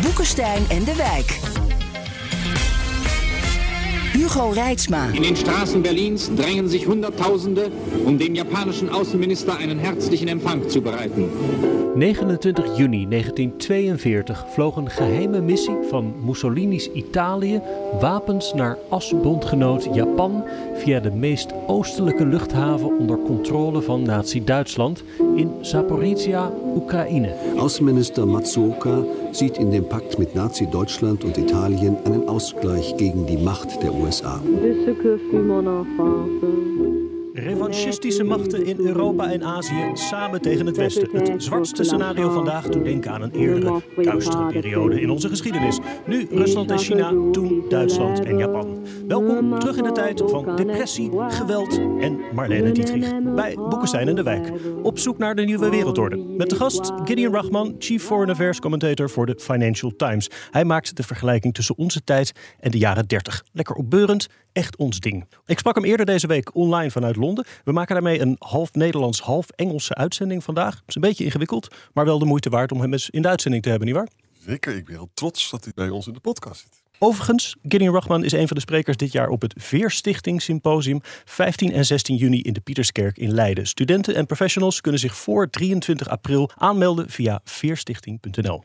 Boekenstein en de Wijk. Hugo Reitsma. In den Straßen Berlins drängen sich Hunderttausende, um dem japanischen Außenminister einen herzlichen Empfang zu bereiten. 29 juni 1942 vloog een geheime missie van Mussolini's Italië wapens naar asbondgenoot Japan via de meest oostelijke luchthaven onder controle van Nazi-Duitsland in Zaporizhia, Oekraïne. Außenminister Matsuoka sieht in dem Pakt mit Nazi-Deutschland und Italien einen Ausgleich gegen die Macht der USA. Revanchistische machten in Europa en Azië samen tegen het Westen. Het zwartste scenario vandaag doet denken aan een eerdere, duistere periode in onze geschiedenis. Nu Rusland en China, toen Duitsland en Japan. Welkom terug in de tijd van depressie, geweld en Marlene Dietrich bij Boekenstein en de Wijk. Op zoek naar de nieuwe wereldorde. Met de gast Gideon Rachman, Chief Foreign Affairs Commentator voor de Financial Times. Hij maakt de vergelijking tussen onze tijd en de jaren 30. Lekker opbeurend, echt ons ding. Ik sprak hem eerder deze week online vanuit Londen. We maken daarmee een half Nederlands, half Engelse uitzending vandaag. Het is een beetje ingewikkeld, maar wel de moeite waard om hem eens in de uitzending te hebben, nietwaar? Zeker, ik ben heel trots dat hij bij ons in de podcast zit. Overigens, Gideon Rachman is een van de sprekers dit jaar op het Veerstichting Symposium 15 en 16 juni in de Pieterskerk in Leiden. Studenten en professionals kunnen zich voor 23 april aanmelden via veerstichting.nl.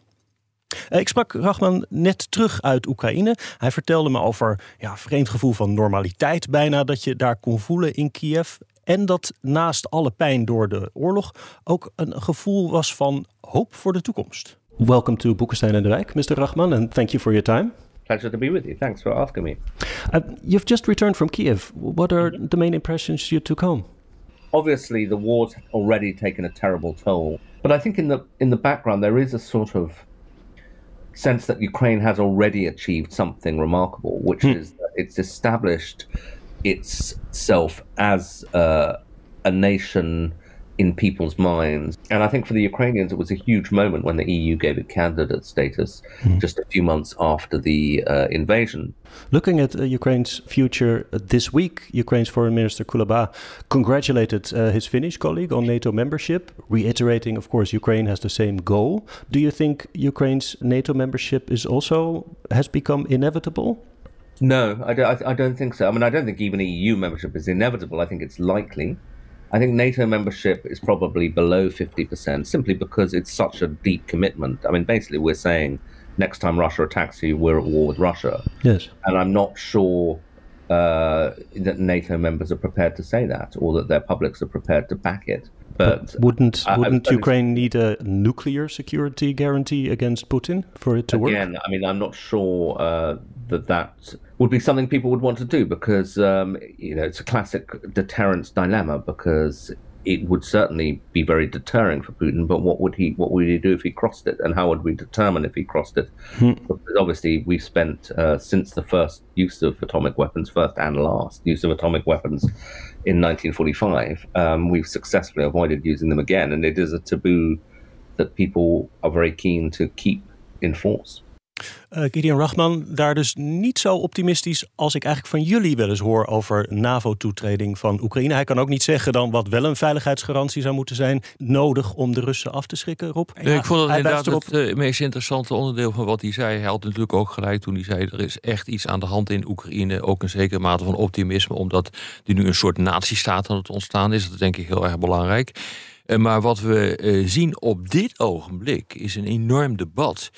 Eh, Ik sprak Rachman net terug uit Oekraïne. Hij vertelde me over ja, vreemd gevoel van normaliteit bijna dat je daar kon voelen in Kiev. En dat naast alle pijn door de oorlog ook een gevoel was van hoop voor de toekomst. Welcome to Boekenstein en de Wijk, Mr. Rachman, and thank you for your time. Pleasure to be with you. Thanks for asking me. Uh, you've just returned from Kiev. What are the main impressions you took home? Obviously, the war's already taken a terrible toll, but I think in the in the background there is a sort of sense that Ukraine has already achieved something remarkable, which is that it's established itself as uh, a nation in people's minds. And I think for the Ukrainians, it was a huge moment when the EU gave it candidate status just a few months after the uh, invasion. Looking at uh, Ukraine's future uh, this week, Ukraine's Foreign Minister Kulaba congratulated uh, his Finnish colleague on NATO membership, reiterating, of course, Ukraine has the same goal. Do you think Ukraine's NATO membership is also has become inevitable? No, I don't, I don't think so. I mean, I don't think even EU membership is inevitable. I think it's likely. I think NATO membership is probably below 50% simply because it's such a deep commitment. I mean, basically, we're saying next time Russia attacks you, we're at war with Russia. Yes. And I'm not sure uh, that NATO members are prepared to say that or that their publics are prepared to back it. But, Wouldn't I- I- wouldn't I- Ukraine need a nuclear security guarantee against Putin for it to work? Again, I mean, I'm not sure uh, that that would be something people would want to do because um, you know it's a classic deterrence dilemma because it would certainly be very deterring for Putin. But what would he what would he do if he crossed it, and how would we determine if he crossed it? Because obviously, we've spent uh, since the first use of atomic weapons, first and last use of atomic weapons in 1945, um, we've successfully avoided using them again, and it is a taboo that people are very keen to keep in force. Uh, Gideon Rachman, daar dus niet zo optimistisch als ik eigenlijk van jullie wel eens hoor over NAVO-toetreding van Oekraïne. Hij kan ook niet zeggen dan wat wel een veiligheidsgarantie zou moeten zijn nodig om de Russen af te schrikken, Rob. Ik vond het hij inderdaad erop- het eh, meest interessante onderdeel van wat hij zei. Hij had natuurlijk ook gelijk toen hij zei... er is echt iets aan de hand in Oekraïne. Ook een zekere mate van optimisme... omdat er nu een soort nazistaat aan het ontstaan is. Dat is denk ik heel erg belangrijk. Eh, Maar wat we eh, zien op dit ogenblik is een enorm debat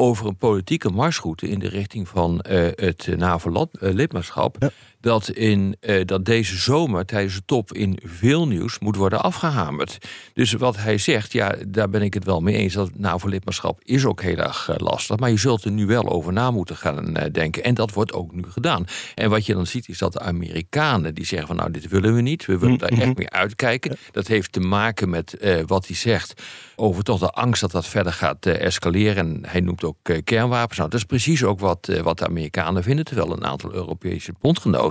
over een politieke marsroute in de richting van eh, het NAVO-lidmaatschap. Dat, in, eh, dat deze zomer tijdens de top in veel nieuws moet worden afgehamerd. Dus wat hij zegt, ja, daar ben ik het wel mee eens. Dat NAVO-lidmaatschap is ook heel erg eh, lastig. Maar je zult er nu wel over na moeten gaan eh, denken. En dat wordt ook nu gedaan. En wat je dan ziet is dat de Amerikanen die zeggen van nou, dit willen we niet. We willen daar echt mee uitkijken. Dat heeft te maken met wat hij zegt over toch de angst dat dat verder gaat escaleren. En hij noemt ook kernwapens. Nou, dat is precies ook wat, wat de Amerikanen vinden. Terwijl een aantal Europese bondgenoten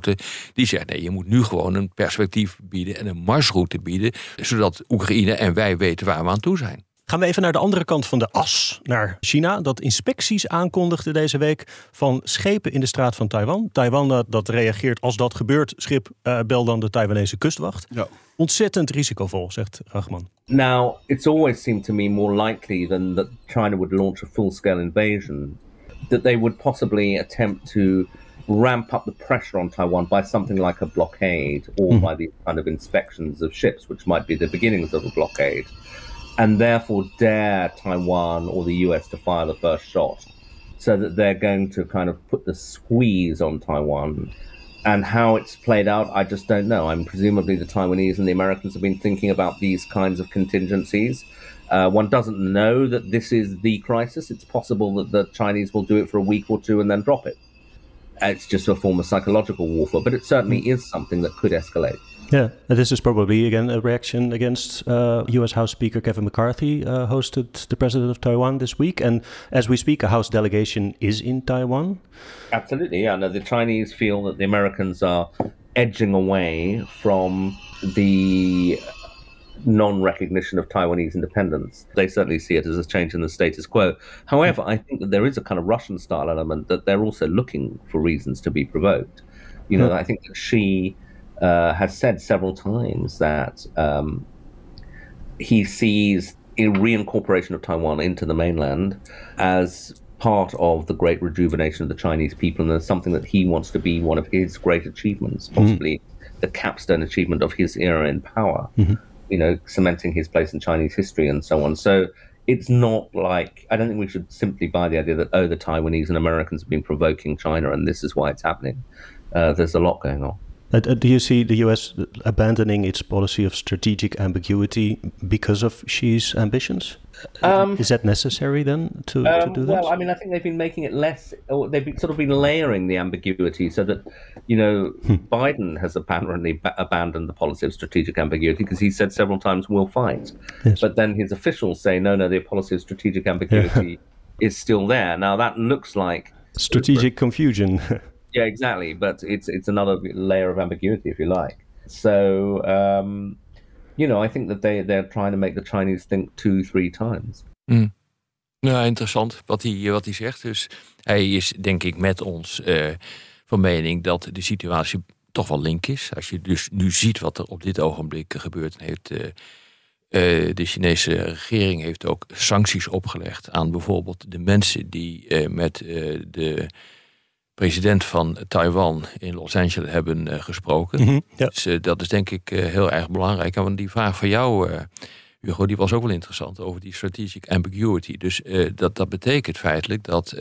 die zeggen: nee, je moet nu gewoon een perspectief bieden en een marsroute bieden. Zodat Oekraïne en wij weten waar we aan toe zijn. Gaan we even naar de andere kant van de as, naar China. Dat inspecties aankondigde deze week van schepen in de straat van Taiwan. Taiwan dat reageert als dat gebeurt. Schip, uh, bel dan de Taiwanese kustwacht. Ja. Ontzettend risicovol, zegt Rachman. Now, it's always seemed to me more likely than that China would launch a full-scale invasion. That they would possibly attempt to ramp up the pressure on Taiwan by something like a blockade or mm. by the kind of inspections of ships, which might be the beginnings of a blockade. and therefore dare Taiwan or the US to fire the first shot. So that they're going to kind of put the squeeze on Taiwan. And how it's played out, I just don't know. I'm presumably the Taiwanese and the Americans have been thinking about these kinds of contingencies. Uh, one doesn't know that this is the crisis. It's possible that the Chinese will do it for a week or two and then drop it. It's just a form of psychological warfare, but it certainly is something that could escalate. Yeah, this is probably again a reaction against uh, U.S. House Speaker Kevin McCarthy uh, hosted the president of Taiwan this week, and as we speak, a House delegation is in Taiwan. Absolutely, yeah. No, the Chinese feel that the Americans are edging away from the non-recognition of Taiwanese independence. They certainly see it as a change in the status quo. However, I think that there is a kind of Russian-style element that they're also looking for reasons to be provoked. You know, I think that she uh, has said several times that um, he sees a reincorporation of Taiwan into the mainland as part of the great rejuvenation of the Chinese people, and as something that he wants to be one of his great achievements, possibly mm-hmm. the capstone achievement of his era in power. Mm-hmm. You know, cementing his place in Chinese history and so on. So it's not like I don't think we should simply buy the idea that oh, the Taiwanese and Americans have been provoking China, and this is why it's happening. Uh, there's a lot going on. Uh, do you see the U.S. abandoning its policy of strategic ambiguity because of Xi's ambitions? Um, Is that necessary then to, um, to do that? Well, I mean, I think they've been making it less, or they've been, sort of been layering the ambiguity so that, you know, hmm. Biden has apparently ba- abandoned the policy of strategic ambiguity because he said several times, we'll fight. Yes. But then his officials say, no, no, the policy of strategic ambiguity is still there. Now, that looks like strategic confusion. Yeah, exactly. But it's it's another layer of ambiguity, if you like. So, um, you know, I think that they they're trying to make the Chinese think two, three times. Mm. Ja, interessant wat hij, wat hij zegt. Dus hij is, denk ik, met ons uh, van mening dat de situatie toch wel link is. Als je dus nu ziet wat er op dit ogenblik gebeurt, heeft uh, uh, de Chinese regering heeft ook sancties opgelegd aan bijvoorbeeld de mensen die met de president van Taiwan in Los Angeles hebben uh, gesproken. Mm -hmm, ja. Dus uh, dat is denk ik uh, heel erg belangrijk. En die vraag van jou, Hugo, die was ook wel interessant over die strategic ambiguity. Dus dat, dat betekent feitelijk dat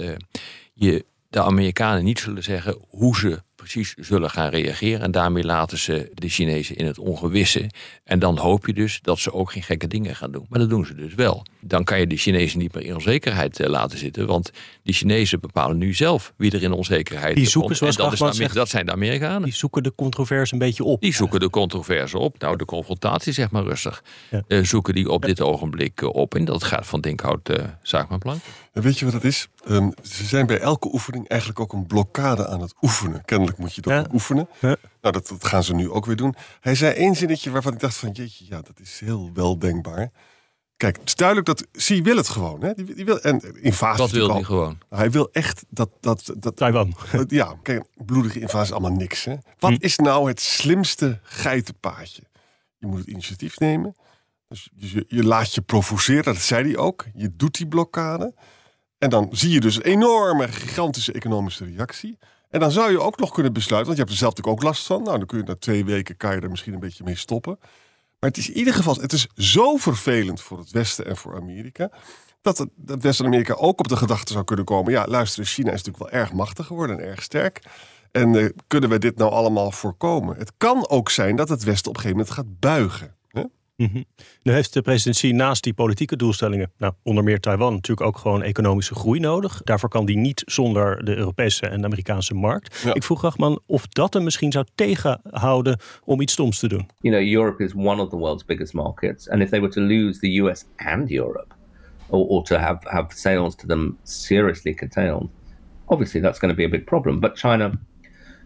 je de Amerikanen niet zullen zeggen hoe ze precies zullen gaan reageren. En daarmee laten ze de Chinezen in het ongewisse. En dan hoop je dus dat ze ook geen gekke dingen gaan doen. Maar dat doen ze dus wel. Dan kan je de Chinezen niet meer in onzekerheid eh, laten zitten. Want die Chinezen bepalen nu zelf wie er in onzekerheid die zoeken, zoals en dat, is dat zijn de Amerikanen. Die zoeken de controverse een beetje op. Die zoeken de controverse op. Nou, de confrontatie zeg maar rustig. Ja. Uh, zoeken die op dit ogenblik uh, op. En dat gaat van Dinkhout uh, zaak maar plank. En weet je wat het is? Um, ze zijn bij elke oefening eigenlijk ook een blokkade aan het oefenen. Kennelijk moet je dat ja. oefenen. Ja. Nou, dat, dat, gaan ze nu ook weer doen. Hij zei één zinnetje waarvan ik dacht van... jeetje, ja, dat is heel weldenkbaar. Kijk, het is duidelijk dat Xi wil het gewoon. Hè? Die, die wil, en invasie Wat wil hij gewoon? Hij wil echt dat... dat, dat Taiwan. Ja, kijk, bloedige invasie is allemaal niks. Hè? Wat hm. is nou het slimste geitenpaadje? Je moet het initiatief nemen. Dus je, je laat je provoceren, dat zei hij ook. Je doet die blokkade. En dan zie je dus een enorme, gigantische economische reactie. En dan zou je ook nog kunnen besluiten, want je hebt er zelf natuurlijk ook last van. Nou, dan kun je na twee weken kan je er misschien een beetje mee stoppen. Maar het is in ieder geval, het is zo vervelend voor het Westen en voor Amerika. Dat het, dat West-Amerika ook op de gedachte zou kunnen komen. Ja, luister, China is natuurlijk wel erg machtig geworden en erg sterk. En uh, kunnen we dit nou allemaal voorkomen? Het kan ook zijn dat het Westen op een gegeven moment gaat buigen. Mhm. Nu heeft de president Xi naast die politieke doelstellingen, nou, onder meer Taiwan, natuurlijk ook gewoon economische groei nodig. Daarvoor kan die niet zonder de Europese en de Amerikaanse markt. Ik vroeg Rachman of dat hem misschien zou tegenhouden om iets stoms te doen. You know, Europe is one of the world's biggest markets. And if they were to lose the US and Europe, or, or to have, have sales to them seriously curtailed, obviously that's going to be a big problem. But China,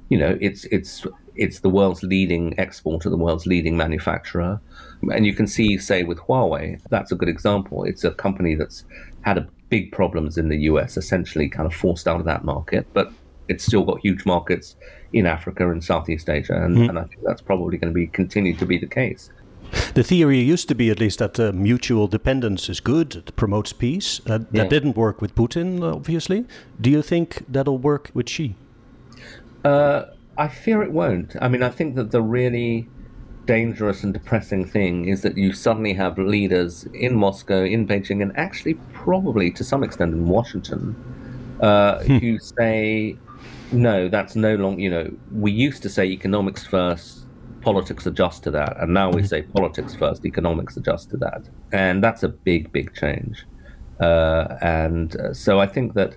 you know, it's it's it's the world's leading exporter, the world's leading manufacturer. And you can see, say, with Huawei, that's a good example. It's a company that's had a big problems in the US, essentially kind of forced out of that market, but it's still got huge markets in Africa and Southeast Asia, and, mm. and I think that's probably going to be continue to be the case. The theory used to be, at least, that uh, mutual dependence is good. It promotes peace. Uh, that yeah. didn't work with Putin, obviously. Do you think that'll work with Xi? Uh, I fear it won't. I mean, I think that the really dangerous and depressing thing is that you suddenly have leaders in Moscow, in Beijing, and actually probably to some extent in Washington uh, hmm. who say, no, that's no longer, you know, we used to say economics first, politics adjust to that. And now we hmm. say politics first, economics adjust to that. And that's a big, big change. Uh, and uh, so I think that,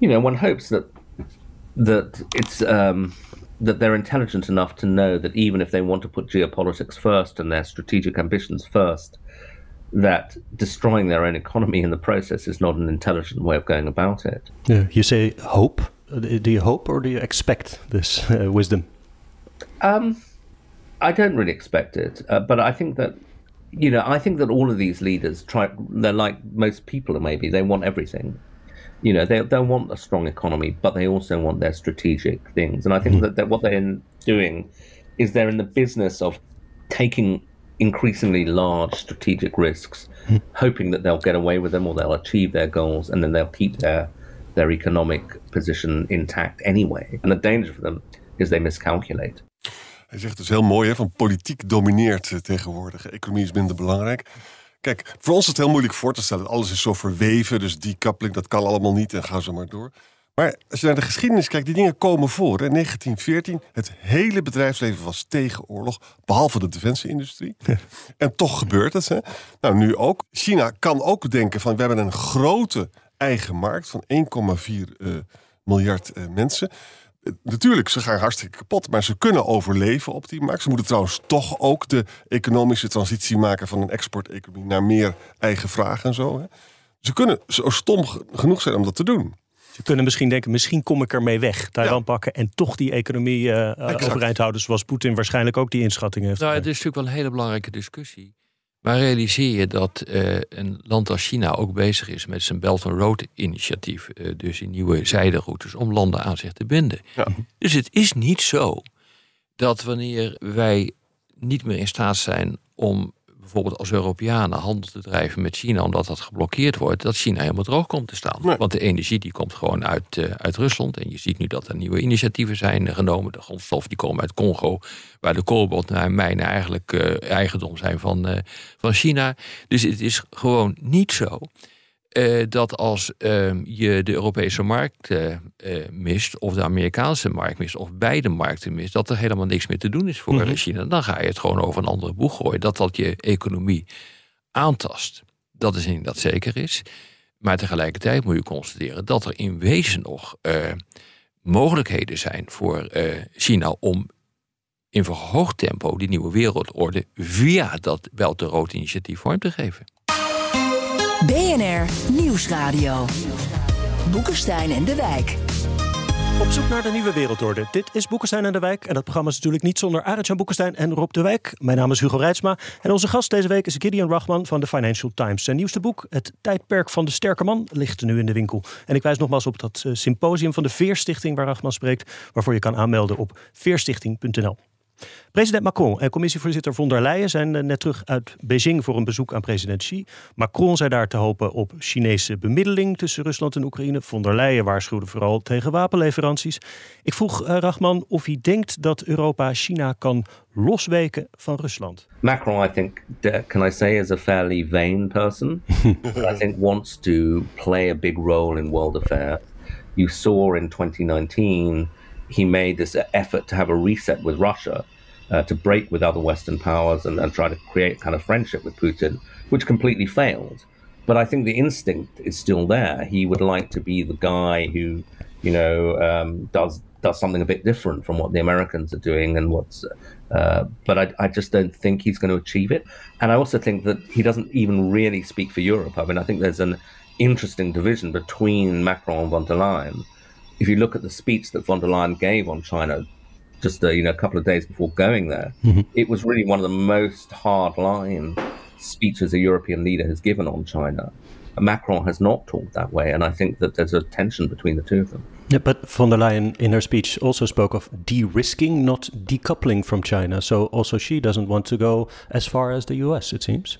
you know, one hopes that that it's um, that they're intelligent enough to know that even if they want to put geopolitics first and their strategic ambitions first, that destroying their own economy in the process is not an intelligent way of going about it. Yeah, you say hope. Do you hope or do you expect this uh, wisdom? Um, I don't really expect it, uh, but I think that you know, I think that all of these leaders try. They're like most people, maybe they want everything you know, they they want a strong economy, but they also want their strategic things. And I think mm-hmm. that, that what they're doing is they're in the business of taking increasingly large strategic risks, mm-hmm. hoping that they'll get away with them or they'll achieve their goals, and then they'll keep their their economic position intact anyway. And the danger for them is they miscalculate. Hij zegt dus heel mooi, hè, van politiek domineert tegenwoordig. Economie is minder belangrijk. Kijk, voor ons is het heel moeilijk voor te stellen. Alles is zo verweven, dus die kappeling, dat kan allemaal niet en ga zo maar door. Maar als je naar de geschiedenis kijkt, die dingen komen voor. In 1914, het hele bedrijfsleven was tegen oorlog, behalve de defensieindustrie. En toch gebeurt het. Hè? Nou, nu ook. China kan ook denken van, we hebben een grote eigen markt van 1,4 uh, eh, miljard uh, mensen natuurlijk, ze gaan hartstikke kapot, maar ze kunnen overleven op die markt. Ze moeten trouwens toch ook de economische transitie maken van een exporteconomie naar meer eigen vraag en zo. Hè. Ze kunnen zo stom genoeg zijn om dat te doen. Ze kunnen misschien denken, misschien kom ik ermee weg. Taiwan pakken en toch die economie uh, overeind houden. Zoals Poetin waarschijnlijk ook die inschatting heeft. Nou, het is natuurlijk wel een hele belangrijke discussie. Maar realiseer je dat uh, een land als China ook bezig is met zijn Belt and Road initiatief, uh, dus in nieuwe zijderoutes, om landen aan zich te binden. Ja. Dus het is niet zo dat wanneer wij niet meer in staat zijn om bijvoorbeeld als Europeanen handel te drijven met China, omdat dat geblokkeerd wordt, dat China helemaal droog komt te staan. Want de energie die komt gewoon uit, uh, uit Rusland. En je ziet nu dat er nieuwe initiatieven zijn genomen. De grondstoffen die komen uit Congo, waar de koolbot en mijnen eigenlijk uh, eigendom zijn van, uh, van China. Dus het is gewoon niet zo uh, dat als uh, je de Europese markt uh, mist, of de Amerikaanse markt mist, of beide markten mist, dat er helemaal niks meer te doen is voor mm China. Dan ga je het gewoon over een andere boeg gooien. Dat dat je economie aantast. Dat is niet dat zeker is. Maar tegelijkertijd moet je constateren dat er in wezen nog mogelijkheden zijn voor China om in verhoogd tempo die nieuwe wereldorde via dat Belt Rood initiatief vorm te geven. BNR Nieuwsradio. Boekenstein en de Wijk. Op zoek naar de nieuwe wereldorde. Dit is Boekenstein en de Wijk. En dat programma is natuurlijk niet zonder Arend-Jan Boekenstein en Rob de Wijk. Mijn naam is Hugo Reitsma. En onze gast deze week is Gideon Rachman van de Financial Times. Zijn nieuwste boek, Het tijdperk van de sterke man, ligt nu in de winkel. En ik wijs nogmaals op dat eh, symposium van de Veerstichting waar Rachman spreekt. Waarvoor je kan aanmelden op veerstichting.nl. President Macron en commissievoorzitter von der Leyen zijn eh, net terug uit Beijing voor een bezoek aan president Xi. Macron zei daar te hopen op Chinese bemiddeling tussen Rusland en Oekraïne. Von der Leyen waarschuwde vooral tegen wapenleveranties. Ik vroeg uh, Rachman of hij denkt dat Europa China kan losweken van Rusland. Macron, I think, can I say, is a fairly vain person. I think wants to play a big role in world affairs. You saw in 2019 he made this effort to have a reset with Russia, uh, to break with other Western powers and, and try to create kind of friendship with Putin, which completely failed. But I think the instinct is still there. He would like to be the guy who, you know, um, does does something a bit different from what the Americans are doing and what's. Uh, but I, I just don't think he's going to achieve it. And I also think that he doesn't even really speak for Europe. I mean, I think there's an interesting division between Macron and von der Leyen. If you look at the speech that von der Leyen gave on China just uh, you know a couple of days before going there, mm-hmm. it was really one of the most hardline speeches a European leader has given on China. Macron has not talked that way, and I think that there's a tension between the two of them. Yeah, but von der Leyen in her speech also spoke of de-risking, not decoupling from China. So also she doesn't want to go as far as the US, it seems.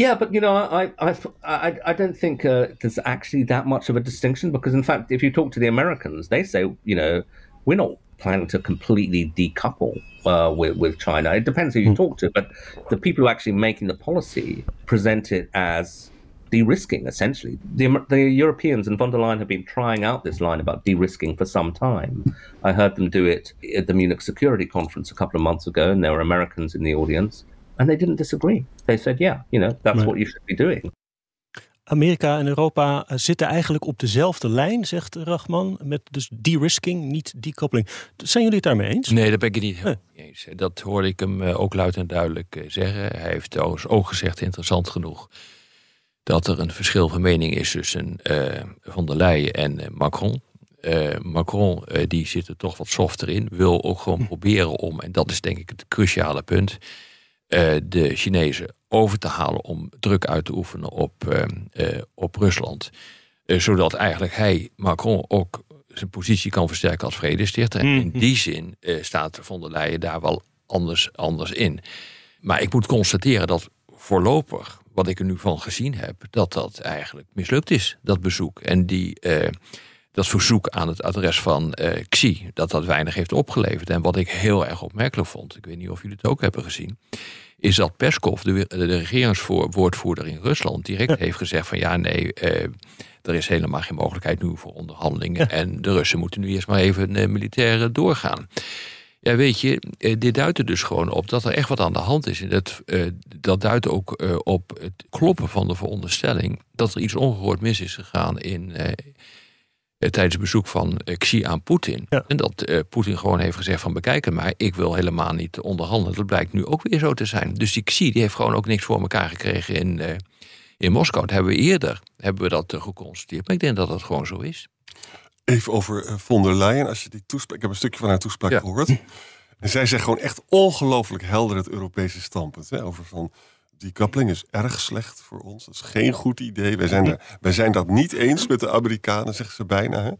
Yeah, but you know, I I I, I don't think uh, there's actually that much of a distinction because, in fact, if you talk to the Americans, they say, you know, we're not planning to completely decouple uh, with, with China. It depends who you mm. talk to, but the people who are actually making the policy present it as de-risking, essentially. The, the Europeans and von der Leyen have been trying out this line about de-risking for some time. I heard them do it at the Munich Security Conference a couple of months ago, and there were Americans in the audience, and they didn't disagree. They said, yeah, you know, that's right. what you should be doing. Amerika en Europa eh, zitten eigenlijk op dezelfde lijn, zegt Rachman. Met dus de-risking, niet decouplering. Zijn jullie het daarmee eens? Nee, daar ben ik het niet helemaal mee eens. Dat hoorde ik hem eh, ook luid en duidelijk eh, zeggen. Hij heeft trouwens ook gezegd, interessant genoeg, dat er een verschil van mening is tussen uh, Van der Leyen en Macron. Macron die zit er toch wat softer in, wil ook gewoon hm. proberen om, en dat is denk ik het cruciale punt, de Chinezen over te halen om druk uit te oefenen op, uh, op Rusland. Uh, zodat eigenlijk hij, Macron, ook zijn positie kan versterken als vredestichter. En in mhm. die zin staat von der Leyen daar wel anders, anders in. Maar ik moet constateren dat voorlopig, wat ik er nu van gezien heb, dat dat eigenlijk mislukt is, dat bezoek. En die, dat verzoek aan het adres van Xi, dat dat weinig heeft opgeleverd. En wat ik heel erg opmerkelijk vond, ik weet niet of jullie het ook hebben gezien, is dat Peskov, de, de regeringswoordvoerder in Rusland, direct heeft gezegd van ja, nee, eh, er is helemaal geen mogelijkheid nu voor onderhandelingen. En de Russen moeten nu eerst maar even uh, militair doorgaan. Ja, weet je, eh, dit duidt er dus gewoon op dat er echt wat aan de hand is. En dat, uh, dat duidt ook uh, op het kloppen van de veronderstelling dat er iets ongehoord mis is gegaan in, eh, tijdens het bezoek van eh, Xi aan Poetin. En dat uh, Poetin gewoon heeft gezegd van bekijken maar, ik wil helemaal niet onderhandelen. Dat blijkt nu ook weer zo te zijn. Dus die Xi die heeft gewoon ook niks voor elkaar gekregen in, in Moskou. Dat hebben we eerder hebben we dat geconstateerd. Maar ik denk dat dat gewoon zo is. Even over von der Leyen. Als je die toespraak, ik heb een stukje van haar toespraak gehoord. En zij zegt gewoon echt ongelooflijk helder het Europese standpunt. Hè, over van die kappeling is erg slecht voor ons. Dat is geen goed idee. Wij zijn, er, wij zijn dat niet eens met de Amerikanen, zeggen ze bijna. Hè?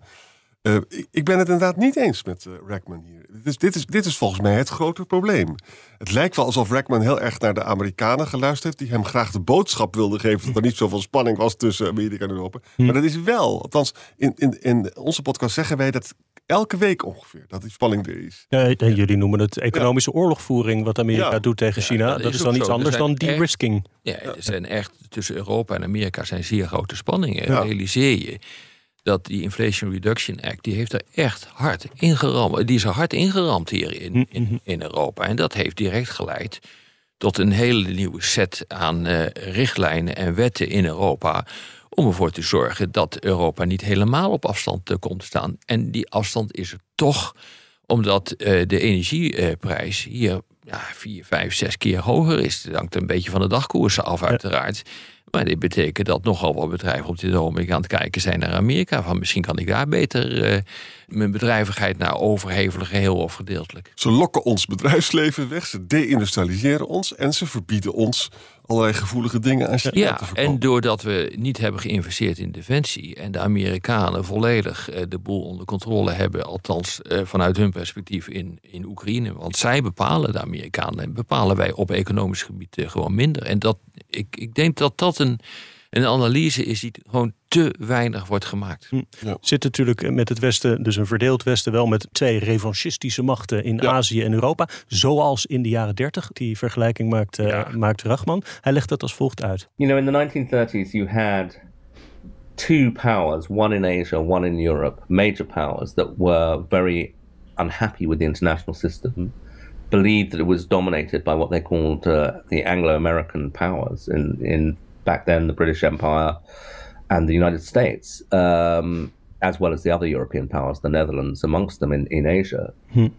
Uh, ik, ben het inderdaad niet eens met uh, Rackman hier. Dit is, dit, is, dit is volgens mij het grote probleem. Het lijkt wel alsof Rackman heel erg naar de Amerikanen geluisterd heeft, die hem graag de boodschap wilden geven dat er niet zoveel spanning was tussen Amerika en Europa. Hm. Maar dat is wel, althans, in, in, in onze podcast zeggen wij dat elke week ongeveer dat die spanning er is. Ja, en jullie noemen het economische oorlogvoering wat Amerika doet tegen China. dat, is dan iets anders dan de-risking. Ja, er zijn echt tussen Europa en Amerika zijn zeer grote spanningen. Realiseer je dat die Inflation Reduction Act, die heeft er echt hard ingeramd. Die is er hard ingeramd hier in, in, mhm. in Europa. En dat heeft direct geleid tot een hele nieuwe set aan uh, richtlijnen en wetten in Europa om ervoor te zorgen dat Europa niet helemaal op afstand uh, komt te staan. En die afstand is er toch omdat uh, de energieprijs hier ja, vier, vijf, zes keer hoger is. Dat hangt een beetje van de dagkoersen af, uiteraard. Maar dit betekent dat nogal wat bedrijven op dit ogenblik aan het kijken zijn naar Amerika. Van misschien kan ik daar beter uh, mijn bedrijvigheid naar overhevelen, geheel of gedeeltelijk. Ze lokken ons bedrijfsleven weg, ze deindustrialiseren ons en ze verbieden ons allerlei gevoelige dingen aan China ja, En doordat we niet hebben geïnvesteerd in defensie en de Amerikanen volledig uh, de boel onder controle hebben, althans uh, vanuit hun perspectief in, in Oekraïne. Want zij bepalen, de Amerikanen, en bepalen wij op economisch gebied uh, gewoon minder. En dat, ik, ik denk dat dat een een analyse is die gewoon te weinig wordt gemaakt. Hm. Ja. Zit natuurlijk met het Westen, dus een verdeeld Westen, wel met twee revanchistische machten in Azië en Europa. Zoals in de jaren 30. Die vergelijking maakt, uh, maakt Rachman. Hij legt dat als volgt uit. You know, in the 1930s you had two powers, one in Asia, one in Europe, major powers that were very unhappy with the international system. believed that it was dominated by what they called uh, the Anglo-American powers in in back then the British Empire and the United States, um, as well as the other European powers, the Netherlands amongst them in, in Asia.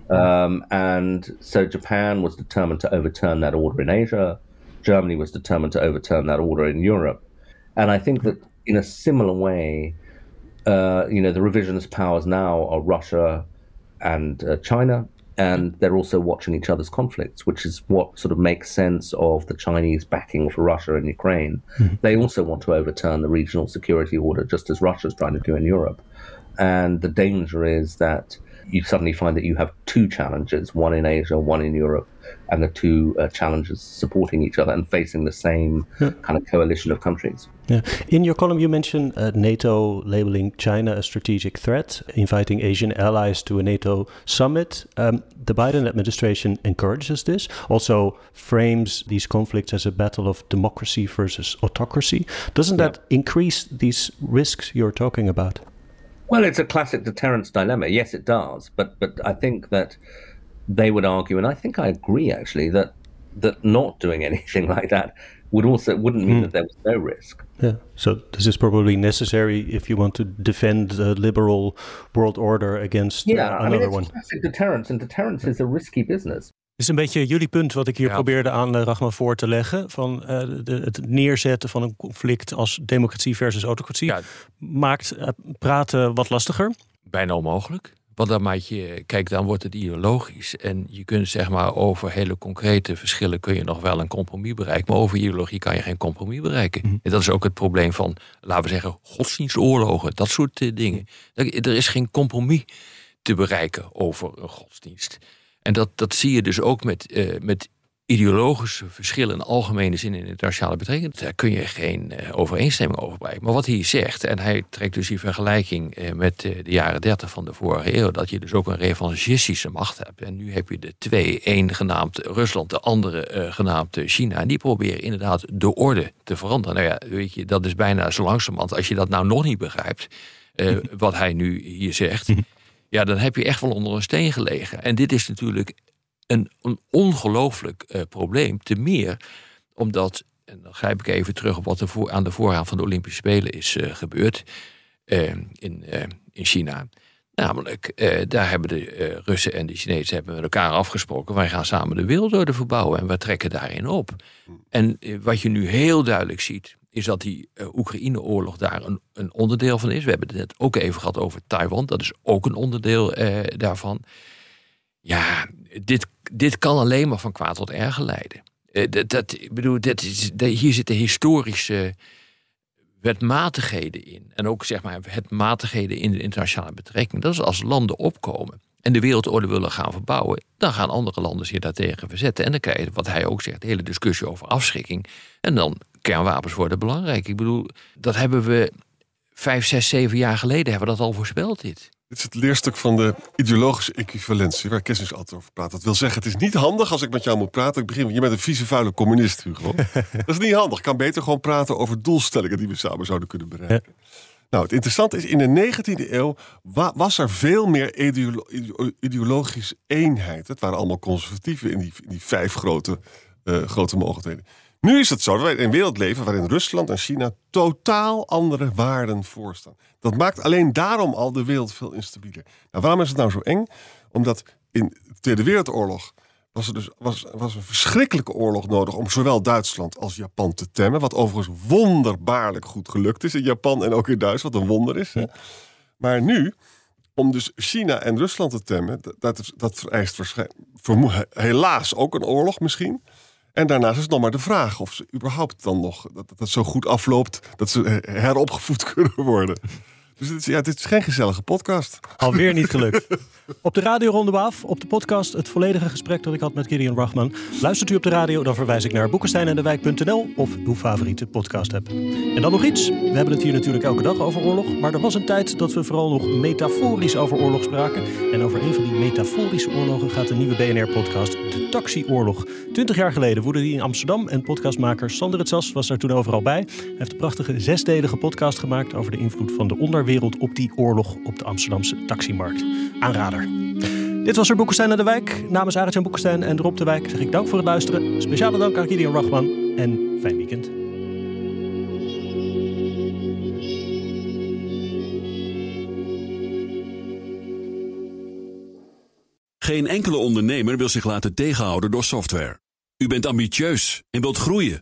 Um, and so Japan was determined to overturn that order in Asia. Germany was determined to overturn that order in Europe. And I think that in a similar way, uh, you know, the revisionist powers now are Russia and uh, China, and they're also watching each other's conflicts, which is what sort of makes sense of the Chinese backing for Russia and Ukraine. Mm-hmm. They also want to overturn the regional security order, just as Russia's trying to do in Europe. And the danger is that you suddenly find that you have two challenges, one in Asia, one in Europe, and the two uh, challenges supporting each other and facing the same kind of coalition of countries. Yeah. In your column, you mention uh, NATO labeling China a strategic threat, inviting Asian allies to a NATO summit. Um, the Biden administration encourages this, also frames these conflicts as a battle of democracy versus autocracy. Doesn't that increase these risks you're talking about? Well, it's a classic deterrence dilemma. Yes, it does. But but I think that they would argue, and I think I agree actually, that that not doing anything like that would also wouldn't mean that there was no risk. Yeah. So this is probably necessary if you want to defend the liberal world order against uh, Yeah, I mean another it's one. classic deterrence, and deterrence is a risky business. is een beetje jullie punt wat ik hier Ja. probeerde aan uh, Rachman voor te leggen. Van eh, de, het neerzetten van een conflict als democratie versus autocratie. Ja. Maakt eh, praten wat lastiger. bijna onmogelijk. Want dan maak je, kijk, dan wordt het ideologisch. En je kunt zeg maar over hele concrete verschillen kun je nog wel een compromis bereiken. Maar over ideologie kan je geen compromis bereiken. En dat is ook het probleem van, laten we zeggen, godsdienstoorlogen, dat soort eh, dingen. Er er is geen compromis te bereiken over een godsdienst. En dat, dat zie je dus ook met, eh, met ideologische verschillen in algemene zin in internationale betrekkingen. Daar kun je geen eh, overeenstemming over bereiken. Maar wat hij zegt, en hij trekt dus die vergelijking eh, met eh, de jaren 30 van de vorige eeuw, dat je dus ook een revanchistische macht hebt. En nu heb je de twee, één genaamd Rusland, de andere genaamd China. En die proberen inderdaad de orde te veranderen. Nou ja, weet je, dat is bijna zo langzamerhand. Als je dat nou nog niet begrijpt, wat hij nu hier zegt, ja, dan heb je echt wel onder een steen gelegen. En dit is natuurlijk een, een ongelooflijk eh, probleem. Te meer omdat, en dan grijp ik even terug op wat er aan de voorraad van de Olympische Spelen is eh, gebeurd eh, in, in China. Namelijk, daar hebben de Russen en de Chinezen hebben met elkaar afgesproken. Wij gaan samen de wereldorde verbouwen en we trekken daarin op. En wat je nu heel duidelijk ziet, is dat die Oekraïne-oorlog daar een, een onderdeel van is. We hebben het net ook even gehad over Taiwan. Dat is ook een onderdeel daarvan. Ja, dit, dit kan alleen maar van kwaad tot erger leiden. Eh, dat, dat, ik dat is, dat- hier zitten historische wetmatigheden in. En ook zeg maar wetmatigheden in de internationale betrekking. Dat is als landen opkomen en de wereldorde willen gaan verbouwen, dan gaan andere landen zich daartegen verzetten. En dan krijg je, wat hij ook zegt, de hele discussie over afschrikking. En dan kernwapens worden belangrijk. Ik bedoel, dat hebben we vijf, zes, zeven jaar geleden hebben we dat al voorspeld, dit. Dit is het leerstuk van de ideologische equivalentie, waar Kessens altijd over praat. Dat wil zeggen, het is niet handig als ik met jou moet praten. Ik begin, je bent een vieze, vuile communist, Hugo. dat is niet handig. Ik kan beter gewoon praten over doelstellingen die we samen zouden kunnen bereiken. Nou, het interessante is, in de 19e eeuw wa- was er veel meer ideolo- ideo- ideologische eenheid. Het waren allemaal conservatieven in die, in die vijf grote, eh, grote mogelijkheden. Nu is het zo dat wij in een wereld leven waarin Rusland en China totaal andere waarden voorstaan. Dat maakt alleen daarom al de wereld veel instabieler. Nou, waarom is het nou zo eng? Omdat in de Tweede Wereldoorlog was er dus was, was een verschrikkelijke oorlog nodig om zowel Duitsland als Japan te temmen. Wat overigens wonderbaarlijk goed gelukt is in Japan en ook in Duitsland. Wat een wonder is. Hè? Maar nu, om dus China en Rusland te temmen, dat, dat, dat vereist helaas ook een oorlog misschien. En daarnaast is het nog maar de vraag of ze überhaupt dan nog, dat dat zo goed afloopt, dat ze eh, heropgevoed kunnen worden. Dus dit is, ja, dit is geen gezellige podcast. Alweer niet gelukt. Op de radio ronden we af. Op de podcast het volledige gesprek dat ik had met Gideon Rachman. Luistert u op de radio, dan verwijs ik naar boekensteinendewijk.nl of uw favoriete podcast app. En dan nog iets. We hebben het hier natuurlijk elke dag over oorlog. Maar er was een tijd dat we vooral nog metaforisch over oorlog spraken. En over een van die metaforische oorlogen gaat de nieuwe BNR-podcast De Taxi-oorlog. Twintig jaar geleden woedde die in Amsterdam. En podcastmaker Sander het Sas was daar toen overal bij. Hij heeft een prachtige zesdelige podcast gemaakt over de invloed van de onderwereld op die oorlog op de Amsterdamse taximarkt. Aanrader. Dit was er Boekenstein naar de Wijk. Namens Arend Boekenstein en Rob de Wijk zeg ik dank voor het luisteren. Speciale dank aan Gideon Rachman en fijn weekend. Geen enkele ondernemer wil zich laten tegenhouden door software. U bent ambitieus en wilt groeien.